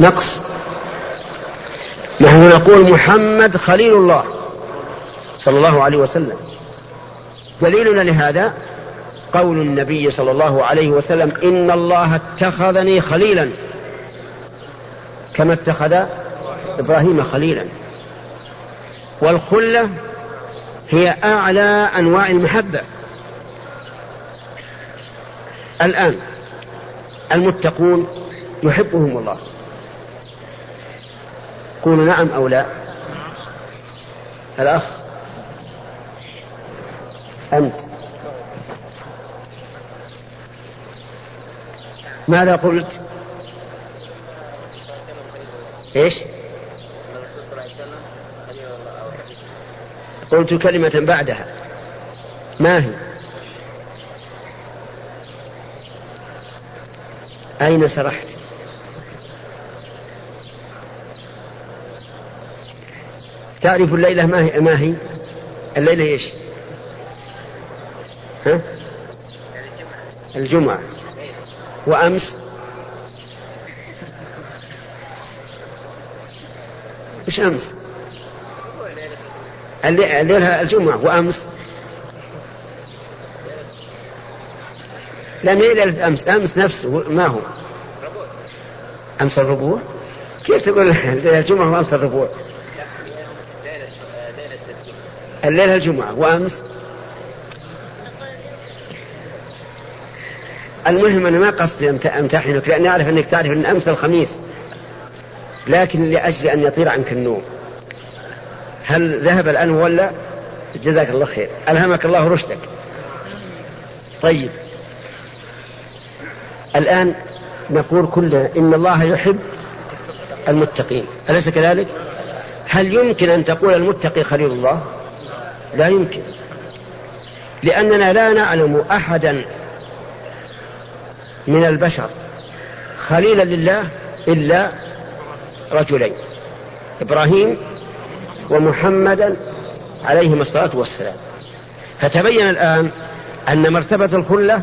نقص. نحن نقول محمد خليل الله صلى الله عليه وسلم. دليلنا لهذا قول النبي صلى الله عليه وسلم إن الله اتخذني خليلا. كما اتخذ إبراهيم خليلا. والخلة هي أعلى أنواع المحبة. الآن المتقون يحبهم الله. قولوا نعم أو لا؟ الأخ. أنت. ماذا قلت؟ إيش؟ قلت كلمة بعدها. ما هي؟ أين سرحت؟ تعرف الليلة ما هي, ما هي؟ الليلة إيش؟ ها؟ الجمعة. وأمس؟ إيش أمس؟ الليلة الجمعة. وأمس؟ لا مين ليلة أمس. أمس نفسه ما هو؟ أمس الربوع؟ كيف تقول ليلة الجمعة وأمس الربوع؟ الليلة الجمعة وأمس؟ المهم أنا ما قصدي أمتحنك لأني أعرف أنك تعرف أن أمس الخميس. لكن لأجل أن يطير عنك النوم. هل ذهب الآن ولا؟ جزاك الله خير. ألهمك الله رشدك. طيب. الآن نقول كلنا إن الله يحب المتقين. أليس كذلك؟ هل يمكن أن تقول المتقي خليل الله؟ لا يمكن. لأننا لا نعلم أحدا من البشر خليلا لله إلا رجلين إبراهيم ومحمدا عليهما الصلاة والسلام. فتبين الآن أن مرتبة الخلة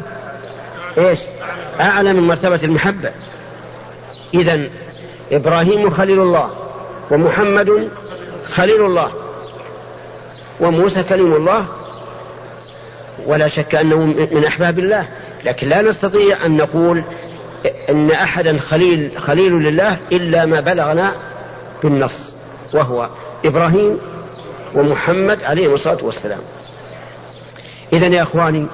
إيش؟ أعلى من مرتبة المحبة. إذا إبراهيم خليل الله ومحمد خليل الله. وموسى كلم الله. ولا شك أنه من أحباب الله. لكن لا نستطيع أن نقول إن أحدا خليل خليل لله إلا ما بلغنا بالنص وهو إبراهيم ومحمد عليه الصلاة والسلام. إذا يا أخواني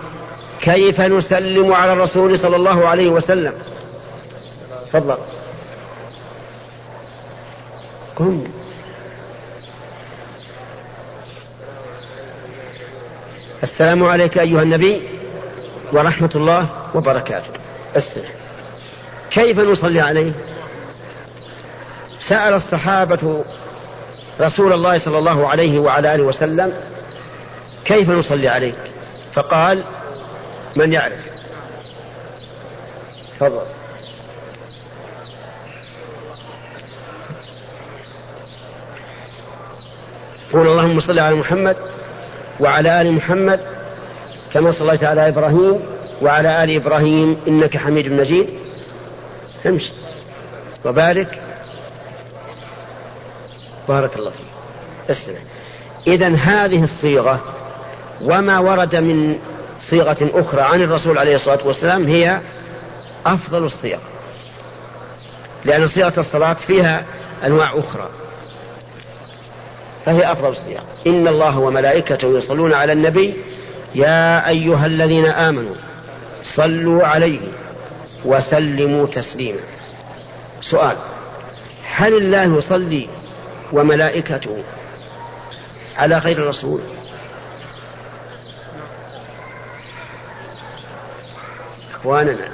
كيف نسلم على الرسول صلى الله عليه وسلم؟ تفضل. قم. السلام عليك أيها النبي ورحمة الله وبركاته. استمع كيف نصلي عليه؟ سأل الصحابة رسول الله صلى الله عليه وعلى آله وسلم كيف نصلي عليك؟ فقال من يعرف. تفضل. قول اللهم صل على محمد وعلى آل محمد كما صليت على إبراهيم وعلى آل إبراهيم إنك حميد مجيد. امشي. وبارك. بارك الله فيك. استمع. إذا هذه الصيغة وما ورد من صيغة أخرى عن الرسول عليه الصلاة والسلام هي أفضل الصيغ. لأن صيغة الصلاة فيها أنواع أخرى. فهي أفضل الصيغ إن الله وملائكته يصلون على النبي يا أيها الذين آمنوا صلوا عليه وسلموا تسليما. سؤال هل الله يصلي وملائكته على غير الرسول؟ إخواننا.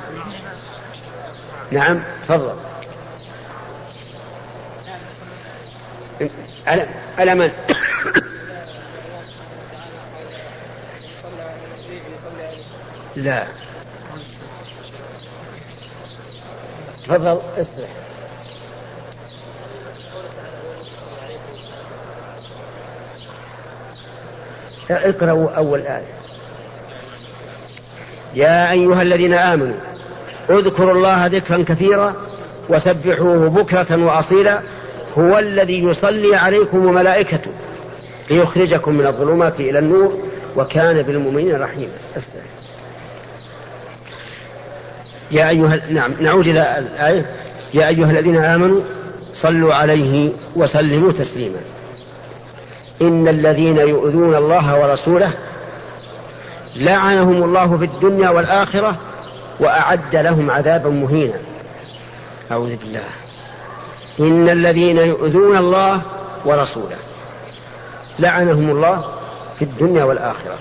نعم تفضل. على من؟ لا. تفضل استرح اقرأوا أول آية. يا أيها الذين آمنوا اذكروا الله ذكرا كثيرا وسبحوه بكرة وأصيلا. هو الذي يصلي عليكم وملائكته ليخرجكم من الظلمات إلى النور وكان بالمؤمنين رحيما. يا أيها نعم نعود إلى الآية. يا أيها الذين آمنوا صلوا عليه وسلموا تسليما. إن الذين يؤذون الله ورسوله لعنهم الله في الدنيا والآخرة وأعد لهم عذابا مهينا. أعوذ بالله. إن الذين يؤذون الله ورسوله لعنهم الله في الدنيا والآخرة.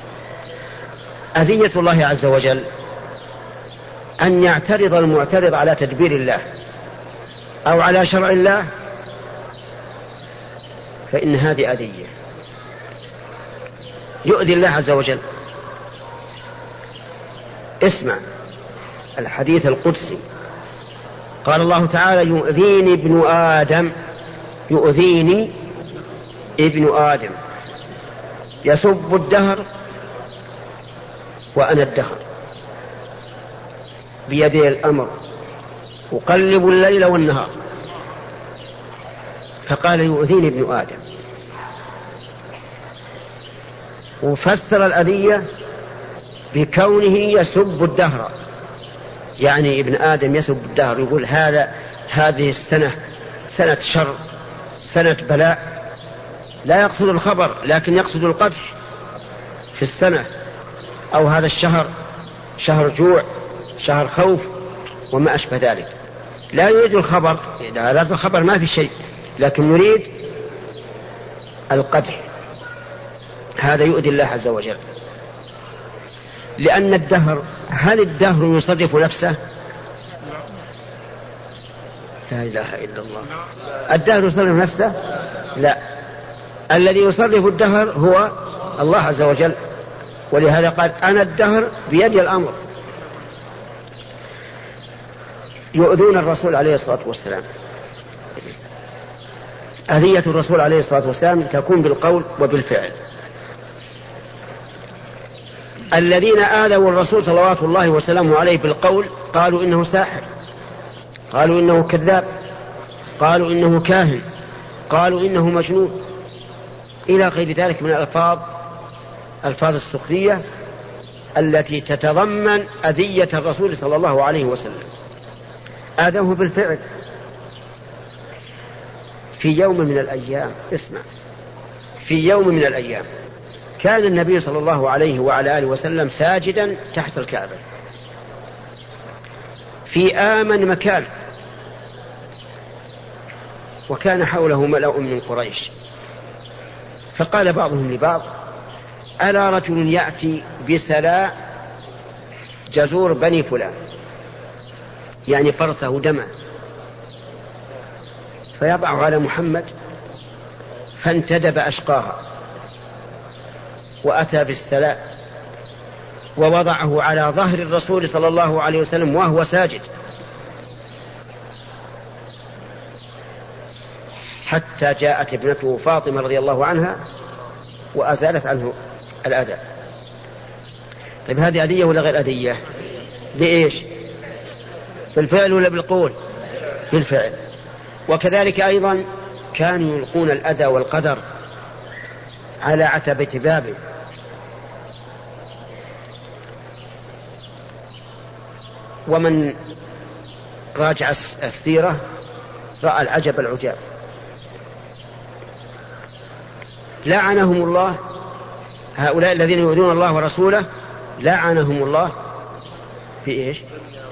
أذية الله عز وجل أن يعترض المعترض على تدبير الله أو على شرع الله فإن هذه أذية يؤذي الله عز وجل. اسمع الحديث القدسي. قال الله تعالى يؤذيني ابن آدم يؤذيني ابن آدم. يسب الدهر وأنا الدهر. بيدي الأمر. أقلب الليل والنهار. فقال يؤذيني ابن آدم. وفسر الأذية بكونه يسب الدهر. يعني ابن آدم يسب الدهر يقول هذا هذه السنة سنة شر سنة بلاء. لا يقصد الخبر لكن يقصد القدح في السنة أو هذا الشهر شهر جوع شهر خوف وما أشبه ذلك. لا يريد الخبر إذا الخبر ما في شيء لكن يريد القدح. هذا يؤذي الله عز وجل. لأن الدهر هل الدهر يصرف نفسه؟ لا إله إلا الله. الدهر يصرف نفسه؟ لا. الذي يصرف الدهر هو الله عز وجل. ولهذا قال أنا الدهر بيدي الأمر. يؤذون الرسول عليه الصلاة والسلام. أذية الرسول عليه الصلاة والسلام تكون بالقول وبالفعل. الذين آذوا الرسول صلوات الله وسلامه عليه بالقول قالوا إنه ساحر قالوا إنه كذاب قالوا إنه كاهن قالوا إنه مجنون. إلى غير ذلك من الألفاظ ألفاظ السخرية التي تتضمن أذية الرسول صلى الله عليه وسلم. آذوه بالفعل. في يوم من الأيام اسمع في يوم من الأيام. كان النبي صلى الله عليه وعلى آله وسلم ساجدا تحت الكعبة. في آمن مكان. وكان حوله ملأ من قريش. فقال بعضهم لبعض ألا رجل يأتي بسلاء جزور بني فلان؟ يعني فرثه دمه. فيضع على محمد فانتدب أشقاها. وأتى بالسلاء ووضعه على ظهر الرسول صلى الله عليه وسلم وهو ساجد. حتى جاءت ابنته فاطمة رضي الله عنها وأزالت عنه الأذى. طيب هذه أذية ولا غير أذية؟ بإيش؟ بالفعل ولا بالقول؟ بالفعل. وكذلك أيضا كانوا يلقون الأذى والقدر على عتبة بابه. ومن راجع السيرة رأى العجب العجاب. لعنهم الله هؤلاء الذين يؤذون الله ورسوله لعنهم الله في إيش؟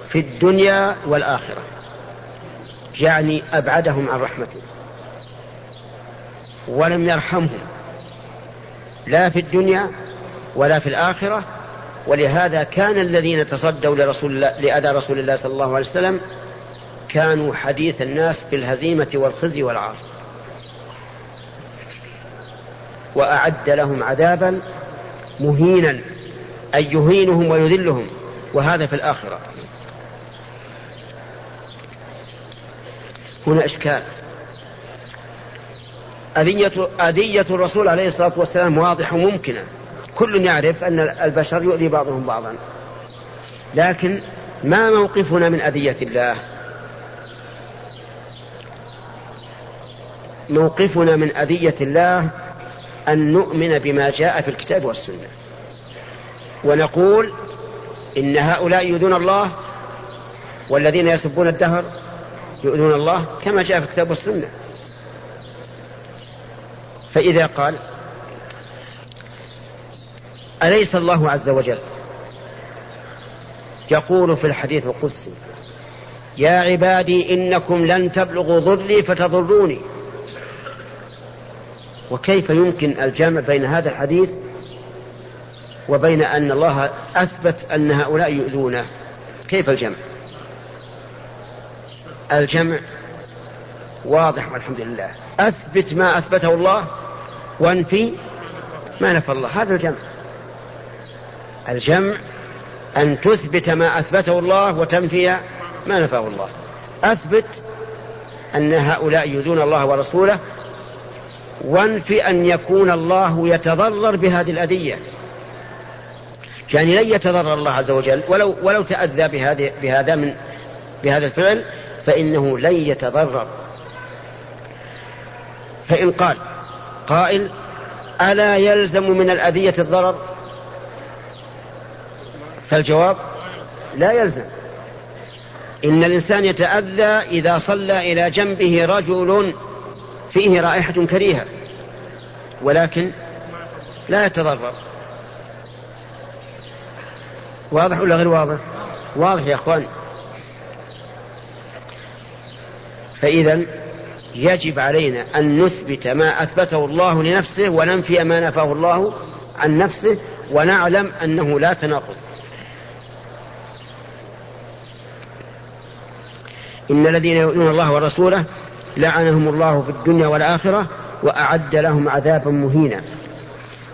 في الدنيا والآخرة. يعني أبعدهم عن رحمته. ولم يرحمهم. لا في الدنيا ولا في الآخرة ولهذا كان الذين تصدوا لرسول الله لأذى رسول الله صلى الله عليه وسلم كانوا حديث الناس بالهزيمة والخزي والعار. وأعد لهم عذابا مهينا أي يهينهم ويذلهم وهذا في الآخرة. هنا إشكال. أذية, أذية الرسول عليه الصلاة والسلام واضحة وممكنة. كل يعرف أن البشر يؤذي بعضهم بعضا. لكن ما موقفنا من أذية الله؟ موقفنا من أذية الله أن نؤمن بما جاء في الكتاب والسنة. ونقول إن هؤلاء يؤذون الله والذين يسبون الدهر يؤذون الله كما جاء في الكتاب والسنة. فإذا قال أليس الله عز وجل يقول في الحديث القدسي يا عبادي إنكم لن تبلغوا ضري فتضروني. وكيف يمكن الجمع بين هذا الحديث وبين أن الله أثبت أن هؤلاء يؤذونه كيف الجمع؟ الجمع واضح والحمد لله. أثبت ما أثبته الله وأنفي ما نفى الله. هذا الجمع. الجمع أن تثبت ما أثبته الله وتنفي ما نفاه الله. أثبت أن هؤلاء يؤذون الله ورسوله وانفي أن يكون الله يتضرر بهذه الأذية. يعني لن يتضرر الله عز وجل. ولو ولو تأذى بهذه بهذا من بهذا الفعل فإنه لن يتضرر. فإن قال قائل ألا يلزم من الأذية الضرر؟ فالجواب لا يلزم. إن الإنسان يتأذى إذا صلى إلى جنبه رجل فيه رائحة كريهة ولكن لا يتضرر. واضح ولا غير واضح؟ واضح يا إخوان. فإذا يجب علينا أن نثبت ما أثبته الله لنفسه وننفي ما نفاه الله عن نفسه ونعلم أنه لا تناقض. إن الذين يؤذون الله ورسوله لعنهم الله في الدنيا والآخرة وأعد لهم عذابا مهينا.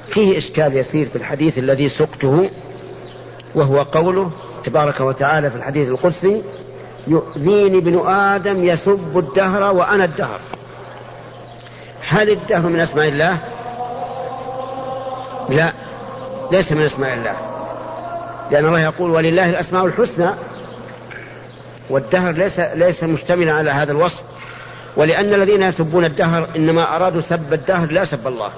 فيه إشكال يسير في الحديث الذي سقته وهو قوله تبارك وتعالى في الحديث القدسي يؤذيني ابن آدم يسب الدهر وأنا الدهر. هل الدهر من أسماء الله؟ لا ليس من أسماء الله. لأن الله يقول ولله الأسماء الحسنى والدهر ليس ليس مشتملا على هذا الوصف ولأن الذين يسبون الدهر إنما أرادوا سب الدهر لا سب الله.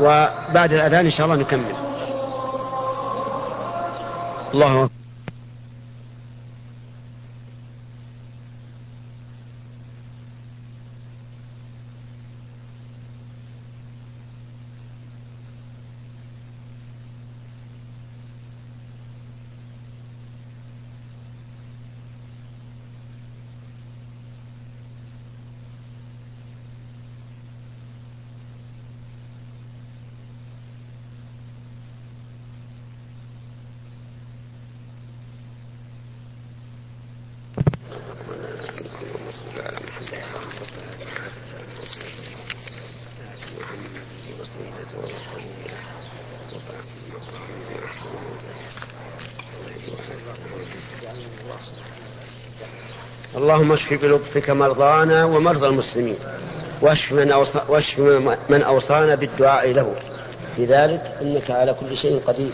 وبعد الأذان إن شاء الله نكمل. الله أكبر. اللهم اشف بلطفك مرضانا ومرضى المسلمين. واشف من, أوصى واشف من أوصانا بالدعاء له. في ذلك إنك على كل شيء قدير.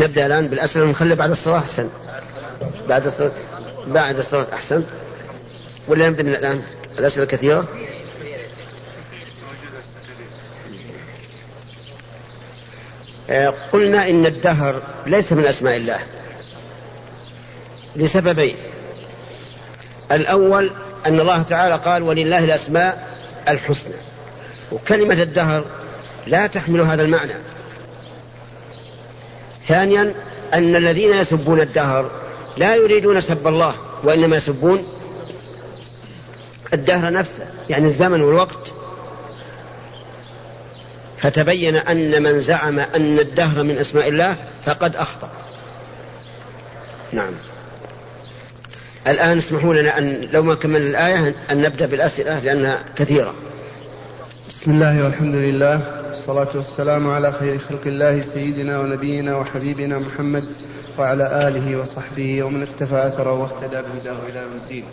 نبدأ الآن بالأسئلة ونخلي بعد الصلاة أحسن. بعد الصلاة بعد الصلاة أحسن. ولا نبدأ من الآن الأسئلة كثيرة آه، قلنا إن الدهر ليس من أسماء الله. لسببين. الأول أن الله تعالى قال ولله الأسماء الحسنى. وكلمة الدهر لا تحمل هذا المعنى. ثانيا أن الذين يسبون الدهر لا يريدون سب الله وإنما يسبون الدهر نفسه يعني الزمن والوقت. فتبين أن من زعم أن الدهر من أسماء الله فقد أخطأ. نعم. الآن اسمحوا لنا أن لو ما كملنا الآية أن نبدأ بالأسئلة لأنها كثيرة. بسم الله والحمد لله والصلاة والسلام على خير خلق الله سيدنا ونبينا وحبيبنا محمد وعلى آله وصحبه ومن اكتفى أثره واهتدى بهداه إلى يوم الدين.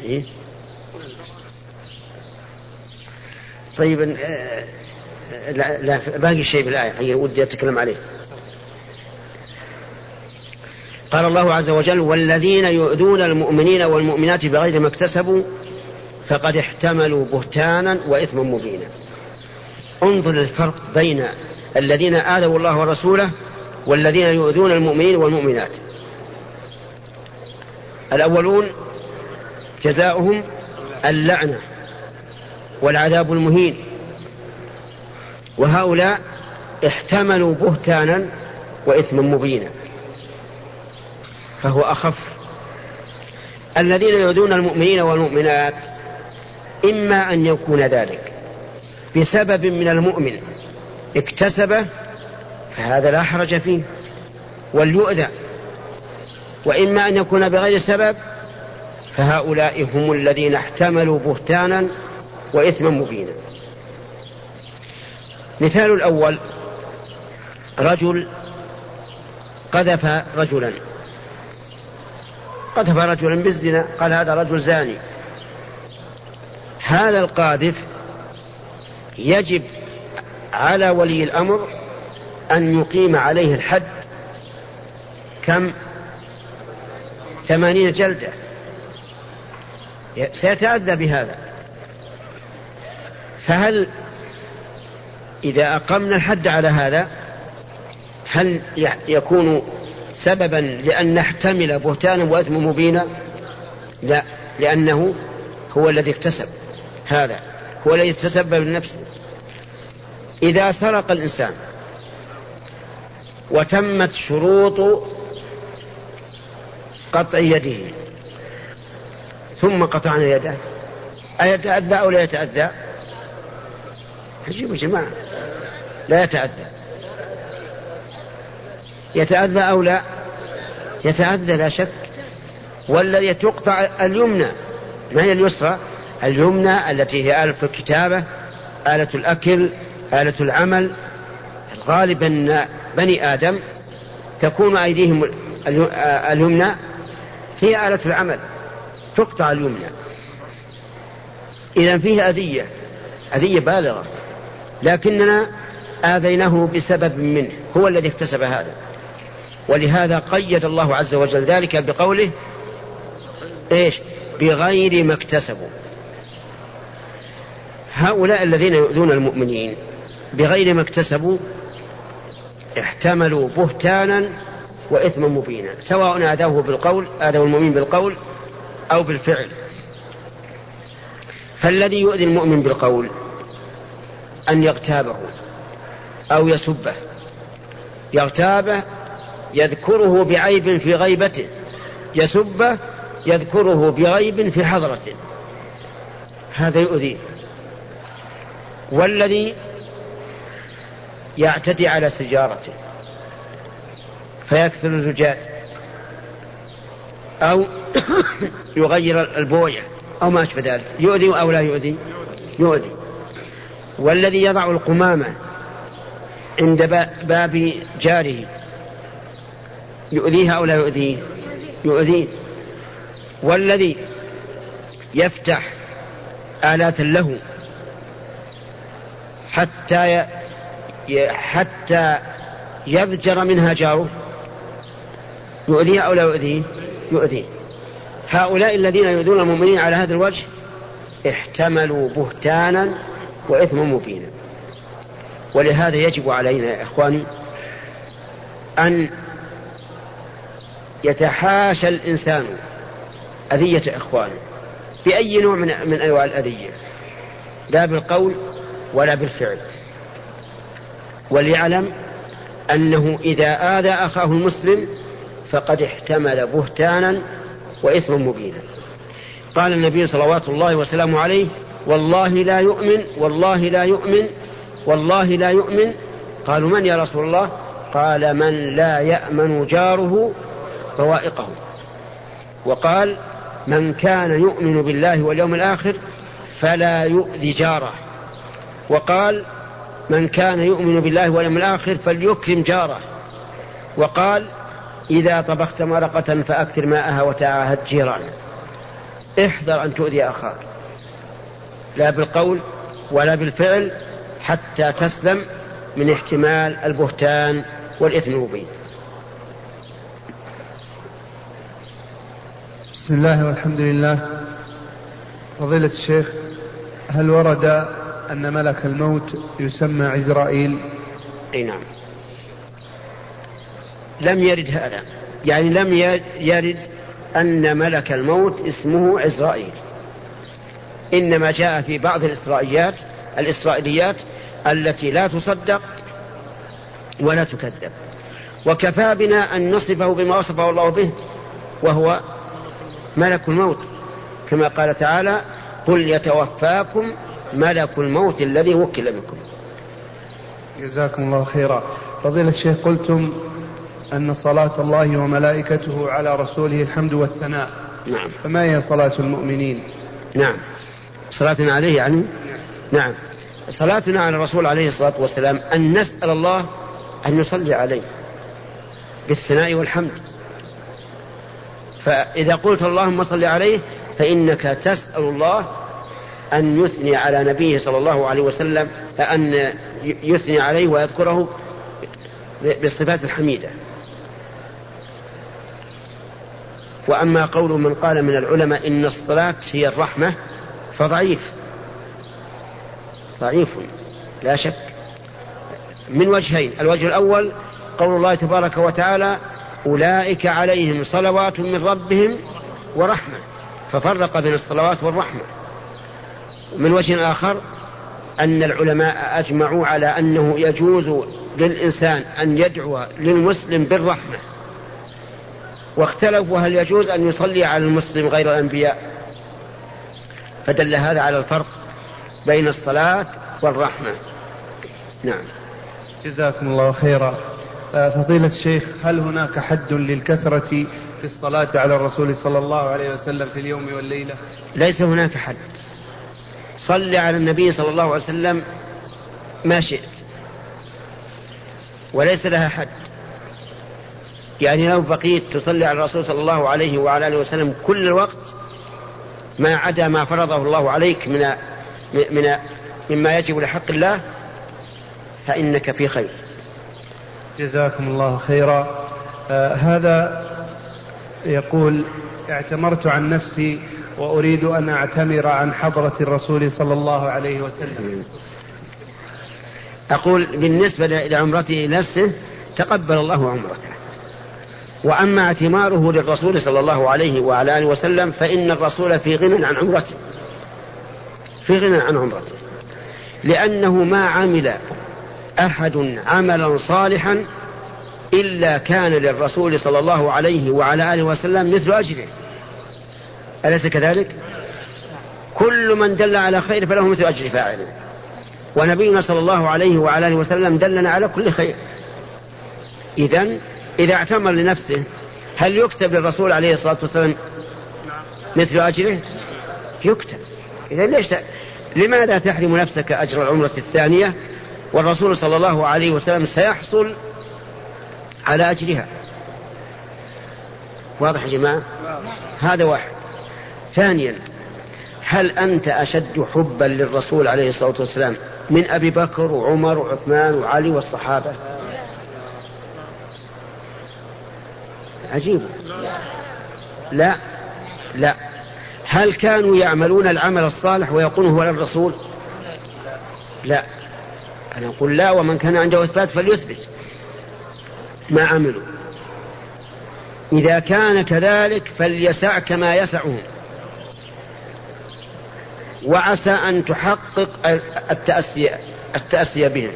إيه؟ طيب آه، لا, لا باقي شيء في الآية ودي أتكلم عليه. قال الله عز وجل والذين يؤذون المؤمنين والمؤمنات بغير ما اكتسبوا فقد احتملوا بهتانا وإثما مبينا. انظر الفرق بين الذين آذوا الله ورسوله والذين يؤذون المؤمنين والمؤمنات. الأولون جزاؤهم اللعنة والعذاب المهين. وهؤلاء احتملوا بهتانا وإثما مبينا. فهو أخف. الذين يؤذون المؤمنين والمؤمنات إما أن يكون ذلك بسبب من المؤمن اكتسبه فهذا لا حرج فيه وليؤذى. وإما أن يكون بغير سبب فهؤلاء هم الذين احتملوا بهتانا وإثما مبينا. مثال الأول رجل قذف رجلا. قذف رجلا بالزنا قال هذا رجل زاني. هذا القاذف يجب على ولي الأمر أن يقيم عليه الحد كم؟ ثمانين جلدة. سيتأذى بهذا. فهل إذا أقمنا الحد على هذا هل يكون سببا لأن نحتمل بهتانا وإثما مبينا؟ لا لأنه هو الذي اكتسب هذا هو الذي تسبب لنفسه إذا سرق الإنسان وتمت شروط قطع يده ثم قطعنا يده. أيتأذى أو لا يتأذى؟ عجيب يا جماعة. لا يتأذى. يتأذى أو لا؟ يتأذى لا شك. والذي تقطع اليمنى ما هي اليسرى؟ اليمنى التي هي آلة الكتابة آلة الأكل آلة العمل. الغالب أن بني آدم تكون أيديهم اليمنى هي آلة العمل. تقطع اليمنى إذا فيه أذية أذية بالغة. لكننا آذيناه بسبب منه هو الذي اكتسب هذا. ولهذا قيد الله عز وجل ذلك بقوله إيش؟ بغير ما اكتسبوا. هؤلاء الذين يؤذون المؤمنين بغير ما اكتسبوا احتملوا بهتانا وإثما مبينا سواء آذوه بالقول آذوا المؤمن بالقول أو بالفعل. فالذي يؤذي المؤمن بالقول أن يغتابه أو يسبه يغتابه يذكره بعيب في غيبته يسبه يذكره بعيب في حضرته. هذا يؤذي والذي يعتدي على سجارته فيكسر الزجاج أو يغير البوية أو ما أشبه ذلك. يؤذي أو لا يؤذي؟ يؤذي. والذي يضع القمامة عند باب جاره يؤذيها أو لا يؤذيه؟ يؤذيه. والذي يفتح آلات له حتى حتى يضجر منها جاره يؤذيه أو لا يؤذيه؟ يؤذيه هؤلاء الذين يؤذون المؤمنين على هذا الوجه احتملوا بهتانا وإثما مبينا. ولهذا يجب علينا يا إخواني أن يتحاشى الإنسان أذية إخوانه بأي نوع من, من أنواع الأذية لا بالقول ولا بالفعل. وليعلم أنه إذا آذى أخاه المسلم فقد احتمل بهتانا وإثما مبينا. قال النبي صلوات الله وسلامه عليه والله لا يؤمن والله لا يؤمن والله لا يؤمن. قالوا من يا رسول الله؟ قال من لا يأمن جاره بوائقه وقال من كان يؤمن بالله واليوم الآخر فلا يؤذي جاره. وقال من كان يؤمن بالله واليوم الآخر فليكرم جاره. وقال إذا طبخت مرقة فأكثر ماءها وتعاهد جيرانه احذر أن تؤذي أخاك. لا بالقول ولا بالفعل حتى تسلم من احتمال البهتان والإثم المبين. بسم الله والحمد لله. فضيلة الشيخ هل ورد أن ملك الموت يسمى عزرائيل أي نعم. لم يرد هذا. يعني لم يرد أن ملك الموت اسمه عزرائيل إنما جاء في بعض الإسرائيليات الإسرائيليات التي لا تصدق ولا تكذب. وكفى بنا أن نصفه بما وصفه الله به وهو ملك الموت. كما قال تعالى قل يتوفاكم ملك الموت الذي وكل بكم. جزاكم الله خيرا. فضيلة الشيخ قلتم أن صلاة الله وملائكته على رسوله الحمد والثناء. نعم. فما هي صلاة المؤمنين؟ نعم. صلاتنا عليه يعني؟ نعم. صلاتنا على الرسول عليه الصلاة والسلام أن نسأل الله أن يصلي عليه بالثناء والحمد. فإذا قلت اللهم صل عليه فإنك تسأل الله أن يثني على نبيه صلى الله عليه وسلم أن يثني عليه ويذكره بالصفات الحميدة. وأما قول من قال من العلماء إن الصلاة هي الرحمة فضعيف. ضعيف لا شك. من وجهين الوجه الأول قول الله تبارك وتعالى أولئك عليهم صلوات من ربهم ورحمة ففرق بين الصلوات والرحمة. من وجه آخر أن العلماء أجمعوا على أنه يجوز للإنسان أن يدعو للمسلم بالرحمة. واختلفوا هل يجوز أن يصلي على المسلم غير الأنبياء؟ فدل هذا على الفرق بين الصلاة والرحمة. نعم. جزاكم الله خيرا. آه، فضيلة الشيخ هل هناك حد للكثرة في الصلاة على الرسول صلى الله عليه وسلم في اليوم والليلة؟ ليس هناك حد. صل على النبي صلى الله عليه وسلم ما شئت. وليس لها حد. يعني لو بقيت تصلي على الرسول صلى الله عليه وعلى آله وسلم كل الوقت ما عدا ما فرضه الله عليك من من مما يجب لحق الله فإنك في خير. جزاكم الله خيرا. آه هذا يقول اعتمرت عن نفسي وأريد أن أعتمر عن حضرة الرسول صلى الله عليه وسلم. أقول بالنسبة لعمرته نفسه تقبل الله عمرته. وأما اعتماره للرسول صلى الله عليه وعلى آله وسلم فإن الرسول في غنى عن عمرته. في غنى عن عمرته. لأنه ما عمل أحد عملا صالحا إلا كان للرسول صلى الله عليه وعلى آله وسلم مثل أجره. أليس كذلك؟ كل من دل على خير فله مثل أجر فاعله. ونبينا صلى الله عليه وعلى آله وسلم دلنا على كل خير. إذا إذا اعتمر لنفسه هل يكتب للرسول عليه الصلاة والسلام مثل أجره؟ يكتب. إذا ليش لماذا تحرم نفسك أجر العمرة الثانية والرسول صلى الله عليه وسلم سيحصل على أجرها؟ واضح يا جماعة؟ هذا واحد. ثانيا هل أنت أشد حبا للرسول عليه الصلاة والسلام من أبي بكر وعمر وعثمان وعلي والصحابة؟ عجيب. لا لا. هل كانوا يعملون العمل الصالح ويقولون هو للرسول لا. أنا أقول لا ومن كان عنده إثبات فليثبت. ما عملوا. إذا كان كذلك فليسعك ما يسعهم. وعسى أن تحقق التأسي التأسي بهم.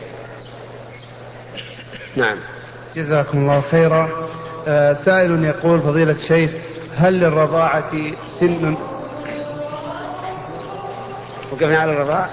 نعم. جزاكم الله خيرا. سائل يقول فضيلة الشيخ هل للرضاعة سن؟ وقفنا على الرضاعة؟